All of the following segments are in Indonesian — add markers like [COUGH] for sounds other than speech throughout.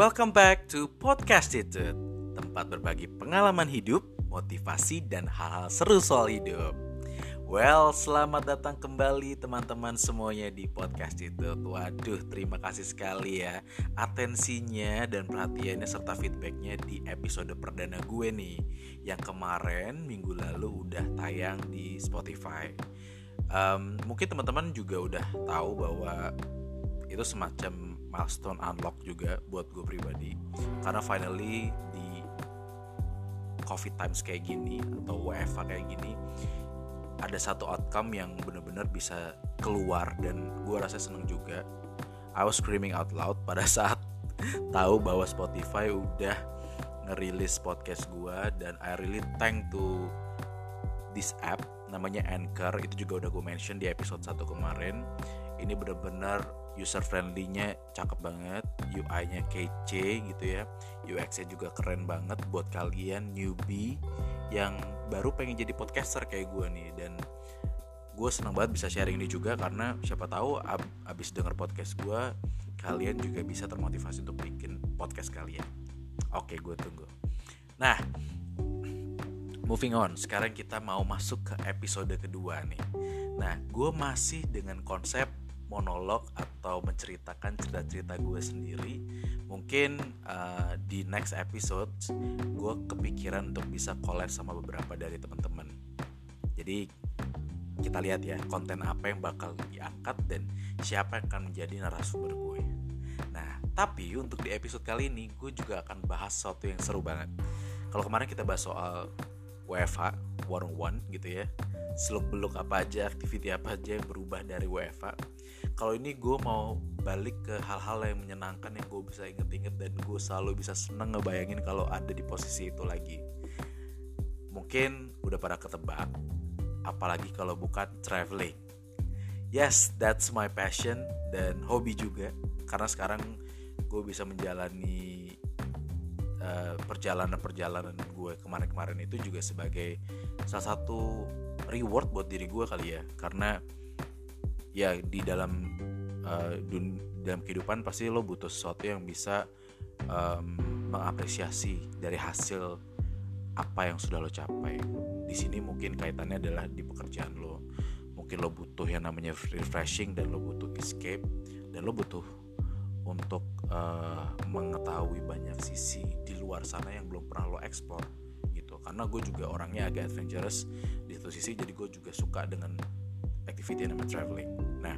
Welcome back to Podcast Itu Tempat berbagi pengalaman hidup, motivasi, dan hal-hal seru soal hidup. Well, selamat datang kembali teman-teman semuanya di podcast itu. Waduh, terima kasih sekali ya Atensinya dan perhatiannya serta feedbacknya di episode perdana gue nih Yang kemarin minggu lalu udah tayang di Spotify. Um, Mungkin teman-teman juga udah tahu bahwa itu semacam milestone unlock juga buat gue pribadi. Karena finally di covid times kayak gini atau WFA kayak gini ada satu outcome yang bener-bener bisa keluar dan gue rasa seneng juga. I was screaming out loud [LAUGHS] pada saat tahu bahwa Spotify udah ngerilis podcast gue dan I really thank to this app namanya Anchor. Itu juga udah gue mention di episode 1 kemarin. Ini bener-bener user friendly-nya cakep banget UI-nya kece gitu ya. UX-nya juga keren banget buat kalian newbie yang baru pengen jadi podcaster kayak gue nih. Dan gue senang banget bisa sharing ini juga karena siapa tahu ab abis denger podcast gue kalian juga bisa termotivasi untuk bikin podcast kalian. Oke gue tunggu. Nah moving on. Sekarang kita mau masuk ke episode kedua nih. Nah gue masih dengan konsep monolog atau menceritakan cerita-cerita gue sendiri mungkin uh, di next episode gue kepikiran untuk bisa collab sama beberapa dari teman-teman. Jadi kita lihat ya konten apa yang bakal diangkat dan siapa yang akan menjadi narasumber gue. Nah tapi untuk di episode kali ini gue juga akan bahas sesuatu yang seru banget. Kalau kemarin kita bahas soal WFH warung one gitu ya. Seluk beluk apa aja aktiviti apa aja yang berubah dari WFH kalau ini gue mau balik ke hal-hal yang menyenangkan yang gue bisa inget-inget dan gue selalu bisa seneng ngebayangin kalau ada di posisi itu lagi. Mungkin udah pada ketebak apalagi kalau bukan traveling. Yes that's my passion dan hobi juga. Karena sekarang gue bisa menjalani uh, perjalanan-perjalanan gue kemarin-kemarin itu juga sebagai salah satu reward buat diri gue kali ya karena ya di dalam uh, dun dalam kehidupan pasti lo butuh sesuatu yang bisa um, mengapresiasi dari hasil apa yang sudah lo capai. Di sini mungkin kaitannya adalah di pekerjaan lo. Mungkin lo butuh yang namanya refreshing dan lo butuh escape dan lo butuh untuk uh, mengetahui banyak sisi di luar sana yang belum pernah lo explore gitu. Karena gue juga orangnya agak adventurous di satu sisi, jadi gue juga suka dengan activity yang namanya traveling. Nah,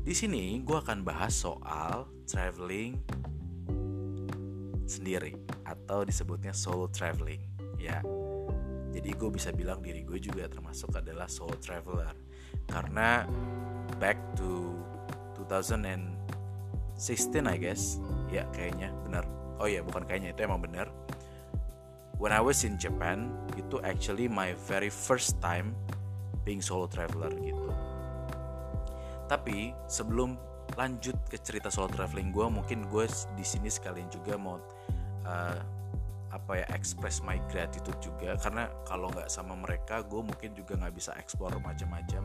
di sini gue akan bahas soal traveling sendiri atau disebutnya solo traveling ya. Jadi gue bisa bilang diri gue juga termasuk adalah solo traveler karena back to 2016 I guess ya kayaknya benar. Oh ya bukan kayaknya itu emang benar. When I was in Japan itu actually my very first time being solo traveler gitu. Tapi sebelum lanjut ke cerita solo traveling gue, mungkin gue di sini sekalian juga mau uh, apa ya express my gratitude juga karena kalau nggak sama mereka gue mungkin juga nggak bisa explore macam-macam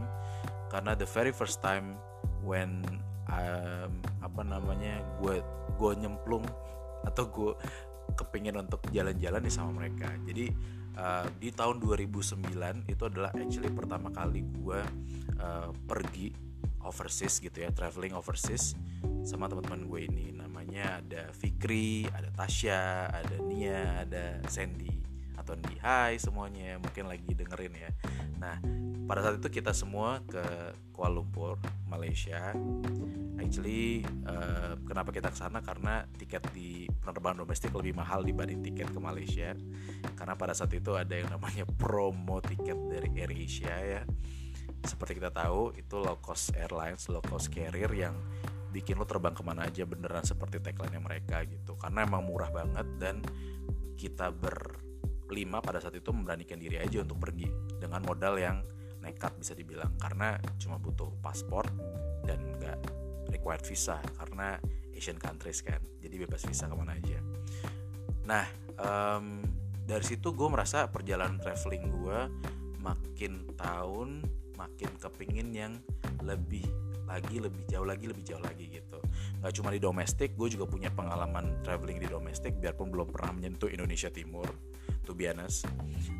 karena the very first time when um, apa namanya gue gue nyemplung [LAUGHS] atau gue kepingin untuk jalan-jalan nih sama mereka. Jadi uh, di tahun 2009 itu adalah actually pertama kali gue uh, pergi overseas gitu ya traveling overseas sama teman-teman gue ini. Namanya ada Fikri ada Tasya ada Nia ada Sandy atau Di Hai semuanya mungkin lagi dengerin ya. Nah pada saat itu kita semua ke Kuala Lumpur Malaysia. Actually uh, kenapa kita ke sana? Karena tiket di penerbangan domestik lebih mahal dibanding tiket ke Malaysia. Karena pada saat itu ada yang namanya [LAUGHS] promo tiket dari AirAsia ya. Seperti kita tahu itu low cost airlines low cost carrier yang bikin lo terbang ke mana aja beneran seperti tagline mereka gitu. Karena emang murah banget dan kita berlima pada saat itu memberanikan diri aja untuk pergi dengan modal yang nekat bisa dibilang. Karena cuma butuh paspor dan nggak required visa karena Asian countries kan. Jadi bebas visa ke mana aja. Nah um, dari situ gue merasa perjalanan traveling gue makin tahun makin kepingin yang lebih lagi lebih jauh lagi lebih jauh lagi gitu. Nggak cuma di domestik gue juga punya pengalaman traveling di domestik biarpun belum pernah menyentuh Indonesia Timur to be honest.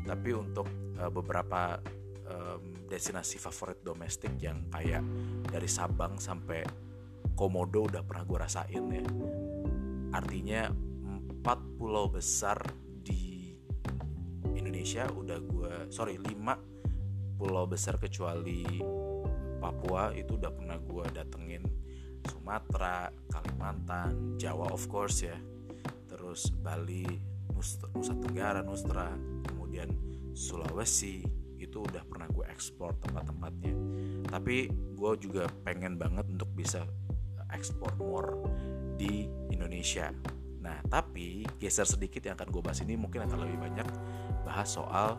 Tapi untuk uh, beberapa um, destinasi favorit domestik yang kayak dari Sabang sampai Komodo udah pernah gue rasain ya. Artinya empat pulau besar di Indonesia udah gue sorry lima pulau besar kecuali Papua itu udah pernah gue datengin. Sumatera, Kalimantan, Jawa of course ya. Terus Bali, Nusa, Tenggara, Nusra kemudian Sulawesi itu udah pernah gue eksplor tempat-tempatnya. Tapi gue juga pengen banget untuk bisa ekspor more di Indonesia. Nah tapi geser sedikit yang akan gue bahas ini mungkin akan lebih banyak bahas soal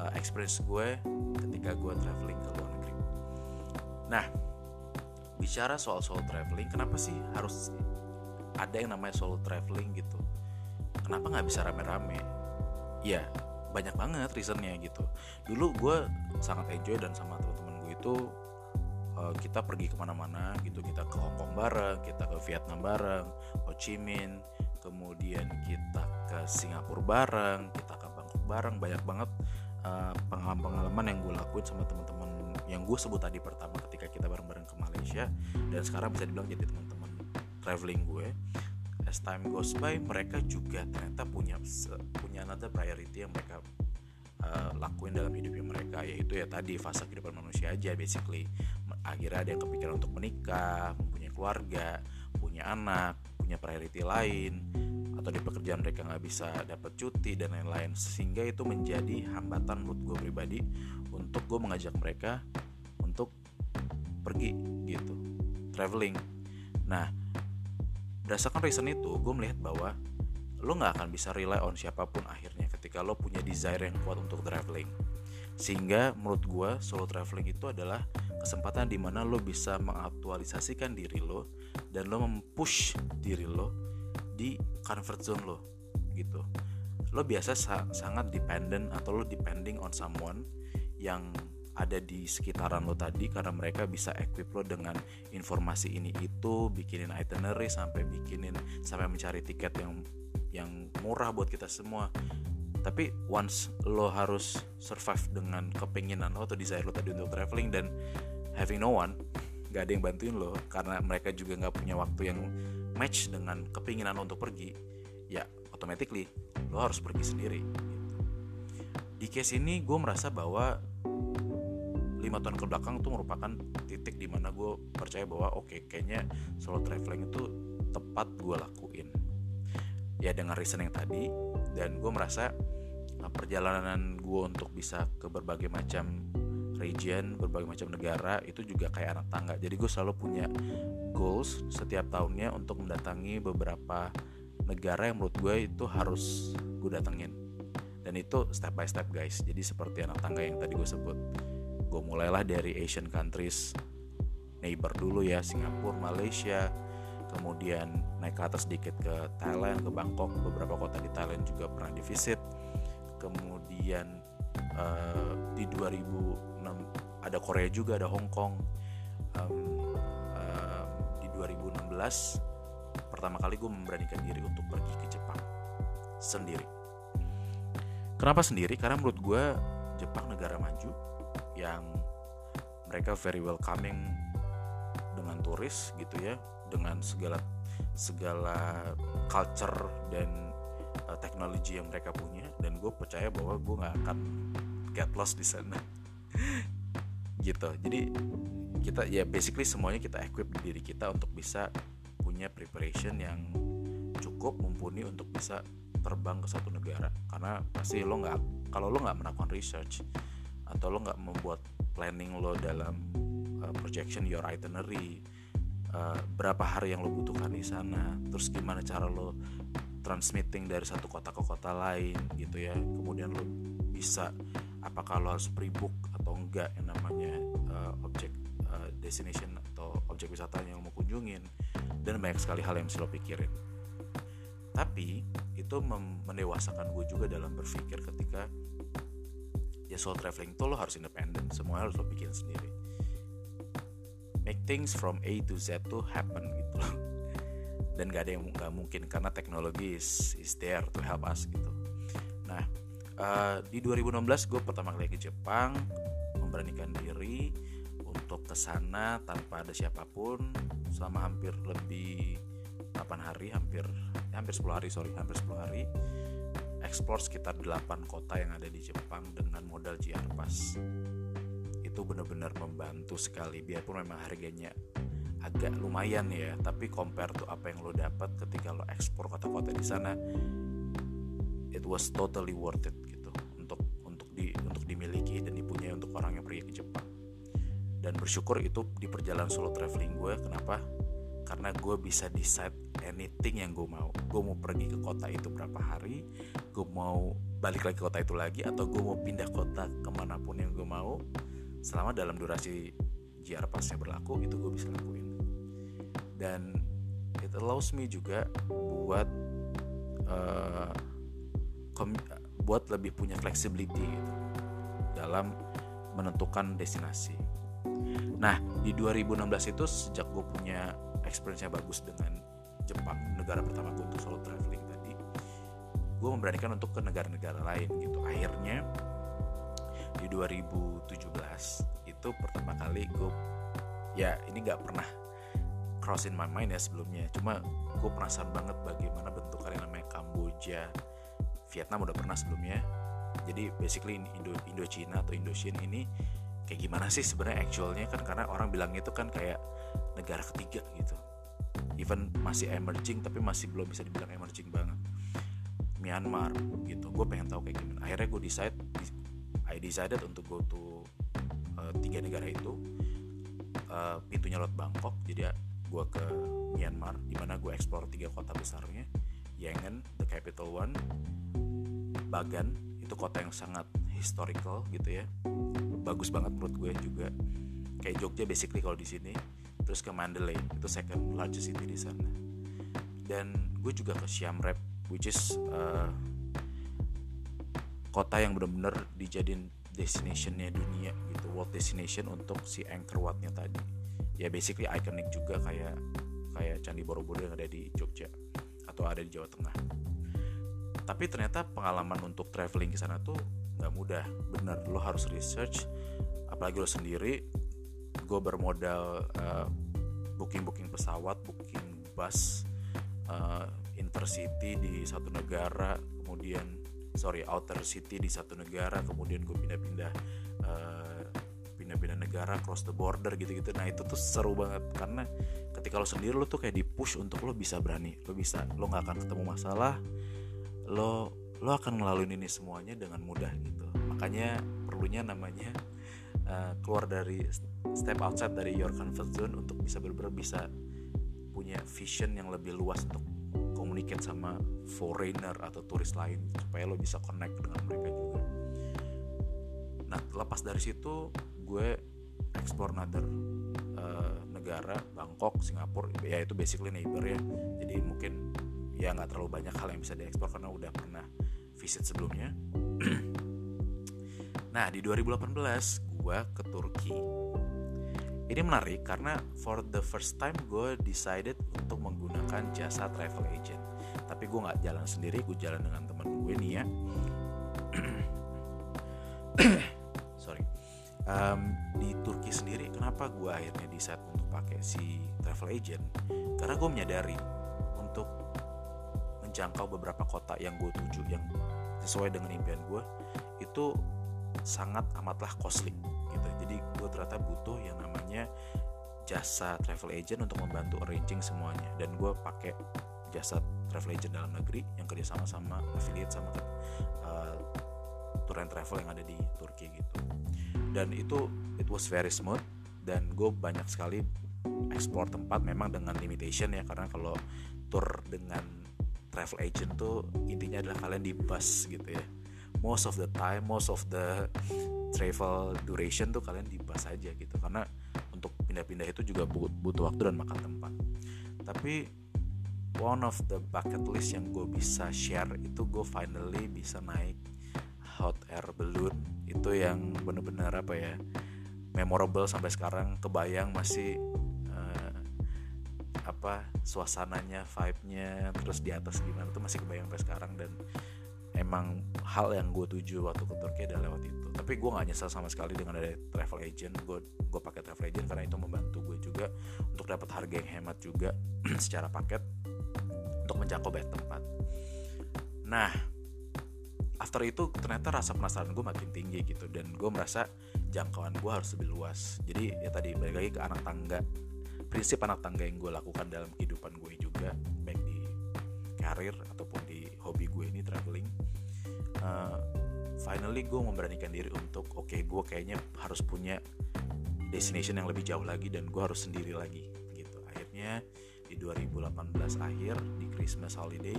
uh, experience gue ketika gue traveling ke luar negeri. Nah, bicara soal solo traveling, kenapa sih harus ada yang namanya solo traveling gitu? Kenapa nggak bisa rame-rame? Ya, banyak banget reasonnya gitu. Dulu gue sangat enjoy dan sama teman-teman gue itu uh, kita pergi ke mana-mana gitu. Kita ke Hong Kong bareng, kita ke Vietnam bareng, Ho Chi Minh, kemudian kita ke Singapura bareng, kita ke Bangkok bareng. Banyak banget uh, pengalaman-pengalaman yang gue lakuin sama teman-teman yang gue sebut tadi pertama ketika kita bareng-bareng ke Malaysia dan sekarang bisa dibilang jadi teman-teman traveling gue as time goes by mereka juga ternyata punya punya another priority yang mereka uh, lakuin dalam hidupnya mereka yaitu ya tadi fase kehidupan manusia aja basically. Akhirnya ada yang kepikiran untuk menikah mempunyai keluarga punya anak punya priority lain atau di pekerjaan mereka nggak bisa dapat cuti dan lain-lain. Sehingga itu menjadi hambatan menurut gue pribadi untuk gue mengajak mereka untuk pergi gitu. Traveling. Nah berdasarkan reason itu gue melihat bahwa lo nggak akan bisa rely on siapa pun akhirnya ketika lo punya desire yang kuat untuk traveling. Sehingga menurut gue solo traveling itu adalah kesempatan di mana lo bisa mengaktualisasikan diri lo dan lo mempush diri lo di comfort zone lo gitu. Lo biasa sa sangat dependent atau lo depending on someone yang ada di sekitaran lo tadi karena mereka bisa equip lo dengan informasi ini itu bikinin itinerary sampai bikinin sampai mencari tiket yang yang murah buat kita semua. Tapi once lo harus survive dengan kepinginan lo atau desire lo tadi untuk traveling dan having no one gak ada yang bantuin lo karena mereka juga nggak punya waktu yang match dengan kepinginan lo untuk pergi ya automatically lo harus pergi sendiri. Di case ini gue merasa bahwa lima tahun ke belakang tuh merupakan titik di mana gue percaya bahwa oke okay, kayaknya solo traveling itu tepat gue lakuin. Ya dengan reason yang tadi dan gue merasa nah, perjalanan gue untuk bisa ke berbagai macam region berbagai macam negara itu juga kayak anak tangga. Jadi gue selalu punya goals setiap tahunnya untuk mendatangi beberapa negara yang menurut gue itu harus gue datengin. Dan itu step by step guys. Jadi seperti anak tangga yang tadi gue sebut gue mulailah dari Asian countries neighbor dulu ya Singapura Malaysia kemudian naik ke atas sedikit ke Thailand ke Bangkok beberapa kota di Thailand juga pernah di visit kemudian uh, di 2006 ada Korea juga ada Hong Kong. Um, uh, di 2016 pertama kali gue memberanikan diri untuk pergi ke Jepang sendiri. Kenapa sendiri? Karena menurut gue Jepang negara maju yang mereka very welcoming dengan turis gitu ya dengan segala segala culture dan uh, teknologi yang mereka punya. Dan gue percaya bahwa gue nggak akan get lost di sana. [LAUGHS] Gitu. Jadi kita ya basically semuanya kita equip diri kita untuk bisa punya preparation yang cukup mumpuni untuk bisa terbang ke satu negara. Karena pasti lo nggak kalau lo nggak melakukan research atau lo nggak membuat planning lo dalam uh, projection your itinerary uh, berapa hari yang lo butuhkan di sana terus gimana cara lo transmitting dari satu kota ke kota lain gitu ya. Kemudian lo bisa apakah lo harus pre-book atau enggak yang namanya uh, objek uh, destination atau objek wisata yang mau kunjungin dan banyak sekali hal yang bisa lo pikirin. Tapi itu mendewasakan gue juga dalam berpikir ketika ya solo traveling tuh lo harus independen semuanya harus lo bikin sendiri. Make things from A to Z tuh happen gitu loh. Dan gak ada yang nggak mungkin karena teknologi is, is there to help us gitu. Nah uh, di 2016 gue pertama kali ke Jepang memberanikan diri untuk ke sana tanpa ada siapa pun selama hampir lebih 8 hari hampir ya, hampir 10 hari sorry hampir 10 hari explore sekitar 8 kota yang ada di Jepang dengan modal JR Pass itu benar-benar membantu sekali biarpun memang harganya agak lumayan ya tapi compare tuh apa yang lo dapat ketika lo ekspor kota-kota di sana it was totally worth it gitu untuk untuk di untuk dimiliki dan dipunyai untuk orang yang pergi ke Jepang. Dan bersyukur itu di perjalanan solo traveling gue kenapa karena gue bisa decide anything yang gue mau. Gue mau pergi ke kota itu berapa hari gue mau balik lagi ke kota itu lagi atau gue mau pindah kota ke mana pun yang gue mau. Selama dalam durasi JR pasnya berlaku itu gue bisa lakuin. Dan it allows me juga buat uh, buat lebih punya flexibility gitu, dalam menentukan destinasi. Nah di 2016 itu sejak gue punya experience yang bagus dengan Jepang negara pertama gue untuk solo traveling tadi gue memberanikan untuk ke negara-negara lain gitu. Akhirnya di 2017 itu pertama kali gue ya ini nggak pernah cross in my mind ya sebelumnya cuma gue penasaran banget bagaimana bentuk yang namanya Kamboja Vietnam udah pernah sebelumnya. Jadi basically Indo Indochina atau Indochina ini kayak gimana sih sebenarnya actualnya kan karena orang bilangnya itu kan kayak negara ketiga gitu. Even masih emerging tapi masih belum bisa dibilang emerging banget. Myanmar gitu. Gue pengen tahu kayak gimana. Akhirnya gue decide I decided untuk go to uh, tiga negara itu. Uh, pintunya lewat Bangkok jadi gue ke Myanmar di mana gue explore tiga kota besarnya. Yangon the capital one. Bagan itu kota yang sangat historical gitu ya. Bagus banget menurut gue juga. Kayak Jogja basically kalau di sini terus ke Mandalay itu second largest city di sana. Dan gue juga ke Siam Reap which is uh, kota yang benar-benar dijadiin destinationnya dunia gitu world destination untuk si Angkor Wat-nya tadi. Ya basically iconic juga kayak kayak Candi Borobudur yang ada di Jogja atau ada di Jawa Tengah. Tapi ternyata pengalaman untuk traveling ke sana tuh nggak mudah. Bener lo harus research apalagi lo sendiri gue bermodal uh, booking booking pesawat booking bus uh, intercity di satu negara kemudian sorry outer city di satu negara kemudian gue pindah-pindah uh, pindah-pindah negara cross the border gitu-gitu. Nah itu tuh seru banget karena ketika lo sendiri lo tuh kayak di push untuk lo bisa berani lo bisa lo nggak akan ketemu masalah lo lo akan ngelaluin ini semuanya dengan mudah gitu. Makanya perlunya namanya uh, keluar dari step outside dari your comfort zone untuk bisa benar bisa punya vision yang lebih luas untuk communicate sama foreigner atau turis lain supaya lo bisa connect dengan mereka juga. Nah lepas dari situ gue explore another uh, negara Bangkok Singapura. Ya itu basically neighbor ya. Jadi mungkin ya nggak terlalu banyak hal yang bisa diekspor karena udah pernah visit sebelumnya. [CLEARS THROAT] Nah di 2018 gue ke Turki ini menarik karena for the first time gue decided untuk menggunakan jasa travel agent. Tapi gue nggak jalan sendiri gue jalan dengan teman gue nih ya. [CLEARS THROAT] Sorry. Um, di Turki sendiri kenapa gue akhirnya decide untuk pakai si travel agent? Karena gue menyadari untuk menjangkau beberapa kota yang gue tuju yang sesuai dengan impian gue itu sangat amatlah costly gitu. Jadi gue ternyata butuh yang namanya jasa travel agent untuk membantu arranging semuanya. Dan gue pakai jasa travel agent dalam negeri yang kerjasama sama affiliate sama uh, tour and travel yang ada di Turki gitu. Dan itu it was very smooth dan gue banyak sekali explore tempat memang dengan limitation ya karena kalau tour dengan travel agent tuh intinya adalah kalian di bus gitu ya. Most of the time most of the travel duration tuh kalian di bus aja gitu. Karena untuk pindah-pindah itu juga butuh waktu dan makan tempat. Tapi one of the bucket list yang gue bisa share itu gue finally bisa naik hot air balloon. Itu yang bener-bener apa ya memorable sampai sekarang kebayang masih uh, apa suasananya vibe-nya terus di atas gimana tuh masih kebayang sampai sekarang. Dan emang hal yang gue tuju waktu ke Turki adalah lewat itu. Tapi gue gak nyesel sama sekali dengan ada travel agent. Gue gue pakai travel agent karena itu membantu gue juga untuk dapat harga yang hemat juga [CLEARS THROAT] secara paket untuk menjangkau banyak tempat. Nah after itu ternyata rasa penasaran gue makin tinggi gitu dan gue merasa jangkauan gue harus lebih luas. Jadi ya tadi balik lagi ke anak tangga. Prinsip anak tangga yang gue lakukan dalam kehidupan gue juga baik di karir ataupun di hobi gue ini traveling uh, finally gue memberanikan diri untuk oke okay, gue kayaknya harus punya destination yang lebih jauh lagi dan gue harus sendiri lagi gitu. Akhirnya di 2018 akhir di Christmas holiday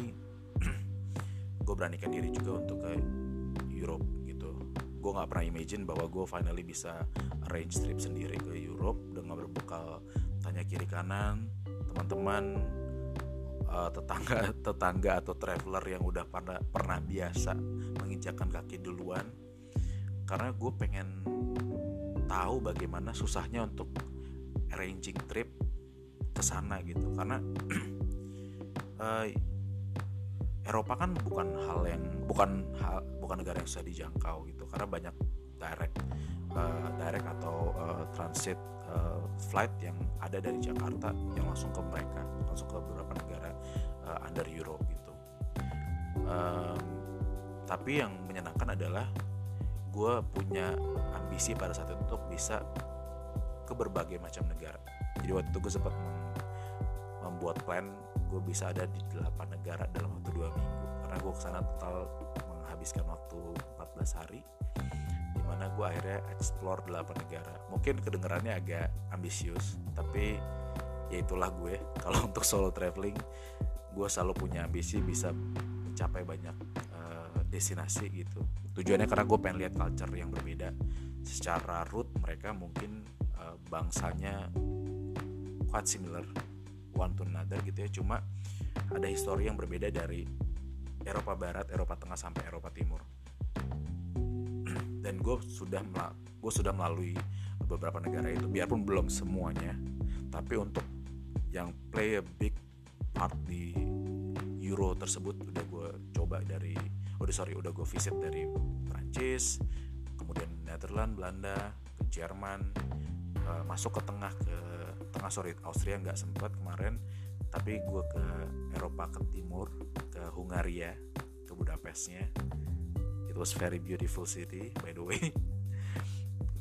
[CLEARS THROAT] gue beranikan diri juga untuk ke Europe gitu. Gue nggak pernah imagine bahwa gue finally bisa arrange trip sendiri ke Europe dengan berbekal tanya kiri kanan teman-teman uh, tetangga [LAUGHS] tetangga atau traveler yang udah pada pernah biasa menginjakan kaki duluan. Karena gue pengen tahu bagaimana susahnya untuk arranging trip ke sana gitu. Karena uh, [CLEARS THROAT] Eropa kan bukan hal yang bukan hal bukan negara yang susah dijangkau gitu. Karena banyak direct uh, direct atau uh, transit uh, flight yang ada dari Jakarta yang langsung ke mereka langsung ke beberapa negara uh, under Europe gitu. Um, tapi yang menyenangkan adalah gue punya ambisi pada saat itu untuk bisa ke berbagai macam negara. Jadi waktu itu gue sempat membuat plan gue bisa ada di 8 negara dalam waktu dua minggu. Karena gue ke sana total menghabiskan waktu 14 hari di mana gue akhirnya explore 8 negara. Mungkin kedengarannya agak ambisius tapi ya itulah gue. [LAUGHS] Kalau untuk solo traveling gue selalu punya ambisi bisa mencapai banyak uh, destinasi gitu. Tujuannya karena gue pengen lihat culture yang berbeda. Secara root mereka mungkin uh, bangsanya quite similar one to another gitu ya. Cuma ada histori yang berbeda dari Eropa Barat, Eropa Tengah sampai Eropa Timur dan gue sudah gue sudah melalui beberapa negara itu biarpun belum semuanya. Tapi untuk yang play a big part di Euro tersebut udah gue coba dari udah sorry udah gue visit dari Prancis kemudian Netherlands Belanda ke Jerman uh, masuk ke tengah ke tengah sorry Austria nggak sempat kemarin. Tapi gue ke Eropa ke timur ke Hungaria ke Budapestnya it was very beautiful city by the way.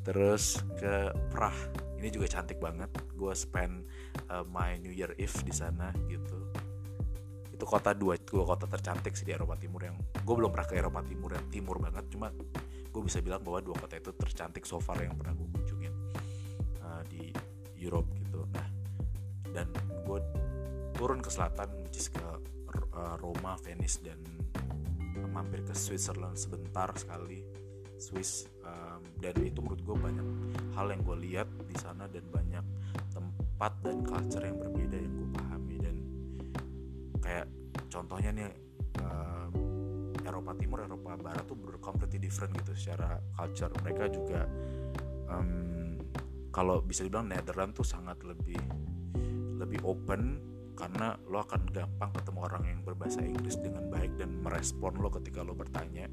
Terus ke Prah. Ini juga cantik banget. Gue spend uh, my New Year Eve di sana gitu. Itu kota dua dua kota tercantik sih di Eropa Timur yang gue belum pernah ke Eropa Timur yang timur banget. Cuma gue bisa bilang bahwa dua kota itu tercantik so far yang pernah gue kunjungin uh, di Europe gitu. Nah dan gue turun ke selatan which is ke uh, Roma Venice dan mampir ke Switzerland sebentar sekali Swiss um, dan itu menurut gue banyak hal yang gue lihat di sana dan banyak tempat dan culture yang berbeda yang gue pahami. Dan kayak contohnya nih uh, Eropa Timur Eropa Barat tuh ber completely different gitu secara culture. Mereka juga um, kalau bisa dibilang Netherlands tuh sangat lebih lebih open karena lo akan gampang ketemu orang yang berbahasa Inggris dengan baik dan merespon lo ketika lo bertanya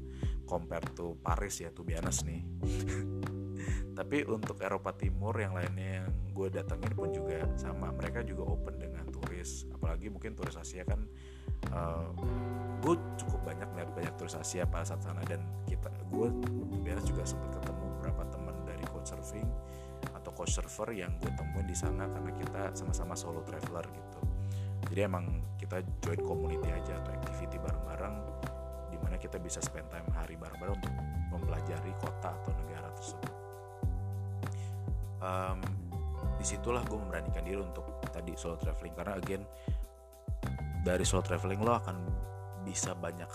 compare to Paris ya tuh biasa nih. [LAUGHS] Tapi untuk Eropa Timur yang lainnya yang gue datangin pun juga sama. Mereka juga open dengan turis apalagi mungkin turis Asia kan uh, gue cukup banyak lihat banyak turis Asia pada saat sana. Dan kita gue biasa juga sempat ketemu beberapa teman dari couchsurfing coach server yang gue temuin di sana karena kita sama-sama solo traveler gitu jadi emang kita join community aja atau activity bareng-bareng di mana kita bisa spend time hari bareng-bareng untuk mempelajari kota atau negara tersebut. Um, di situlah gue memberanikan diri untuk tadi solo traveling. Karena again dari solo traveling lo akan bisa banyak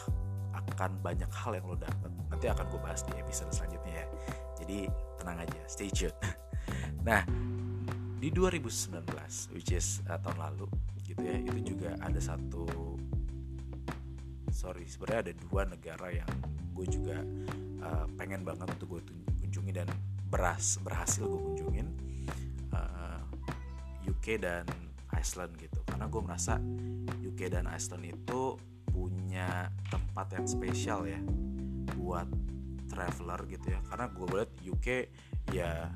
akan banyak hal yang lo dapat nanti akan gue bahas di episode selanjutnya ya. Jadi tenang aja stay tune [LAUGHS] Nah, di 2019 which is uh, tahun lalu gitu ya, itu juga ada satu sorry sebenarnya ada dua negara yang gue juga uh, pengen banget untuk gue kunjungi dan beras berhasil gue kunjungin uh, UK dan Iceland gitu. Karena gue merasa UK dan Iceland itu punya tempat yang spesial ya buat traveler gitu ya. Karena gue lihat UK ya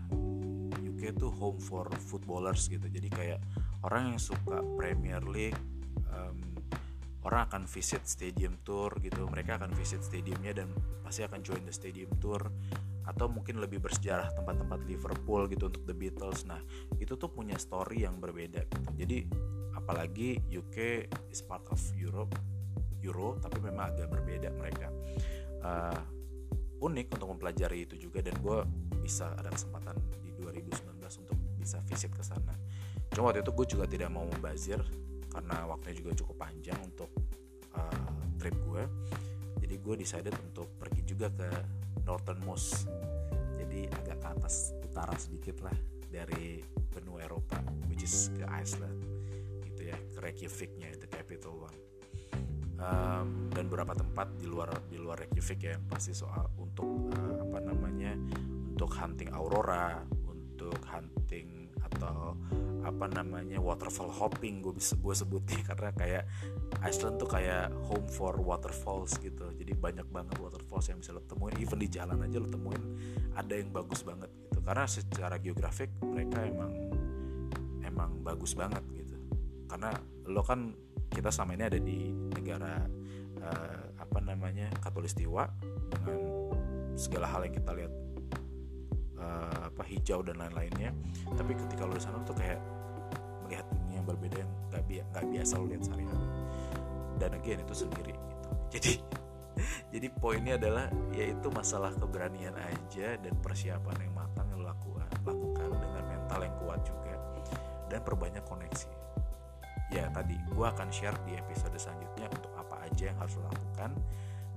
UK itu home for footballers gitu. Jadi kayak orang yang suka Premier League um, orang akan visit stadium tour gitu. Mereka akan visit stadiumnya dan pasti akan join the stadium tour atau mungkin lebih bersejarah tempat-tempat Liverpool gitu untuk The Beatles. Nah itu tuh punya story yang berbeda. Gitu jadi apalagi UK is part of Europe Euro tapi memang agak berbeda mereka. Uh, unik untuk mempelajari itu juga dan gue bisa ada kesempatan di 2019 untuk bisa visit ke sana cuma waktu itu gue juga tidak mau membazir karena waktunya juga cukup panjang untuk uh, trip gue jadi gue decided untuk pergi juga ke northernmost. Jadi agak ke atas utara sedikit lah dari benua Eropa which is ke Iceland. Gitu ya ke Reykjaviknya the capital one. Um, dan beberapa tempat di luar di luar Reykjavik ya pasti soal untuk uh, apa namanya untuk hunting aurora untuk hunting atau apa namanya waterfall hopping gue bisa gue sebutnya [LAUGHS] karena kayak Iceland tuh kayak home for waterfalls gitu. Jadi banyak banget waterfalls yang bisa lo temuin. Even di jalan aja lo temuin ada yang bagus banget gitu. Karena secara geografik mereka emang emang bagus banget gitu. Karena lo kan kita selama ini ada di negara uh, apa namanya katulistiwa dengan segala hal yang kita lihat uh, apa hijau dan lain-lainnya. Tapi ketika lo di sana tuh kayak melihat dunia yang berbeda yang nggak bi gak biasa lo lihat sehari-hari. Dan again itu sendiri gitu. [LAUGHS] Jadi jadi poinnya adalah yaitu masalah keberanian aja dan persiapan yang matang yang lo lakukan lakukan dengan mental yang kuat juga dan perbanyak koneksi. Ya tadi gue akan share di episode selanjutnya untuk apa aja yang harus lo lakukan.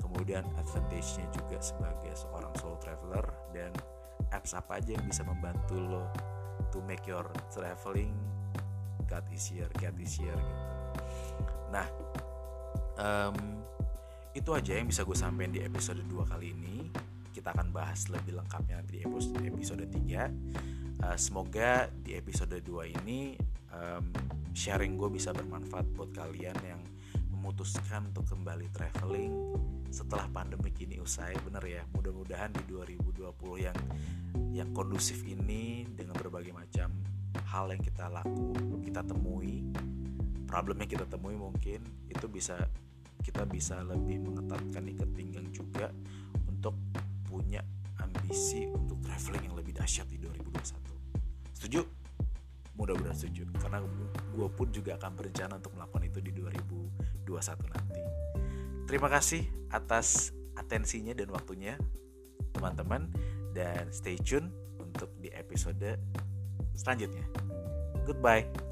Kemudian advantage-nya juga sebagai seorang solo traveler dan apps apa aja yang bisa membantu lo to make your traveling get easier get easier gitu. Nah um, itu aja yang bisa gue sampaikan di episode 2 kali ini. Kita akan bahas lebih lengkapnya nanti di episode, episode 3 uh, semoga di episode 2 ini um, sharing gue bisa bermanfaat buat kalian yang memutuskan untuk kembali traveling setelah pandemi ini usai. Bener ya mudah-mudahan di 2020 yang yang kondusif ini dengan berbagai macam hal yang kita laku kita temui problem yang kita temui mungkin itu bisa kita bisa lebih mengetatkan ikat pinggang juga untuk punya ambisi untuk traveling yang lebih dahsyat di 2021 setuju? Mudah-mudahan setuju karena gue pun juga akan berencana untuk melakukan itu di 2021 nanti. Terima kasih atas atensinya dan waktunya teman-teman dan stay tune untuk di episode selanjutnya. Goodbye.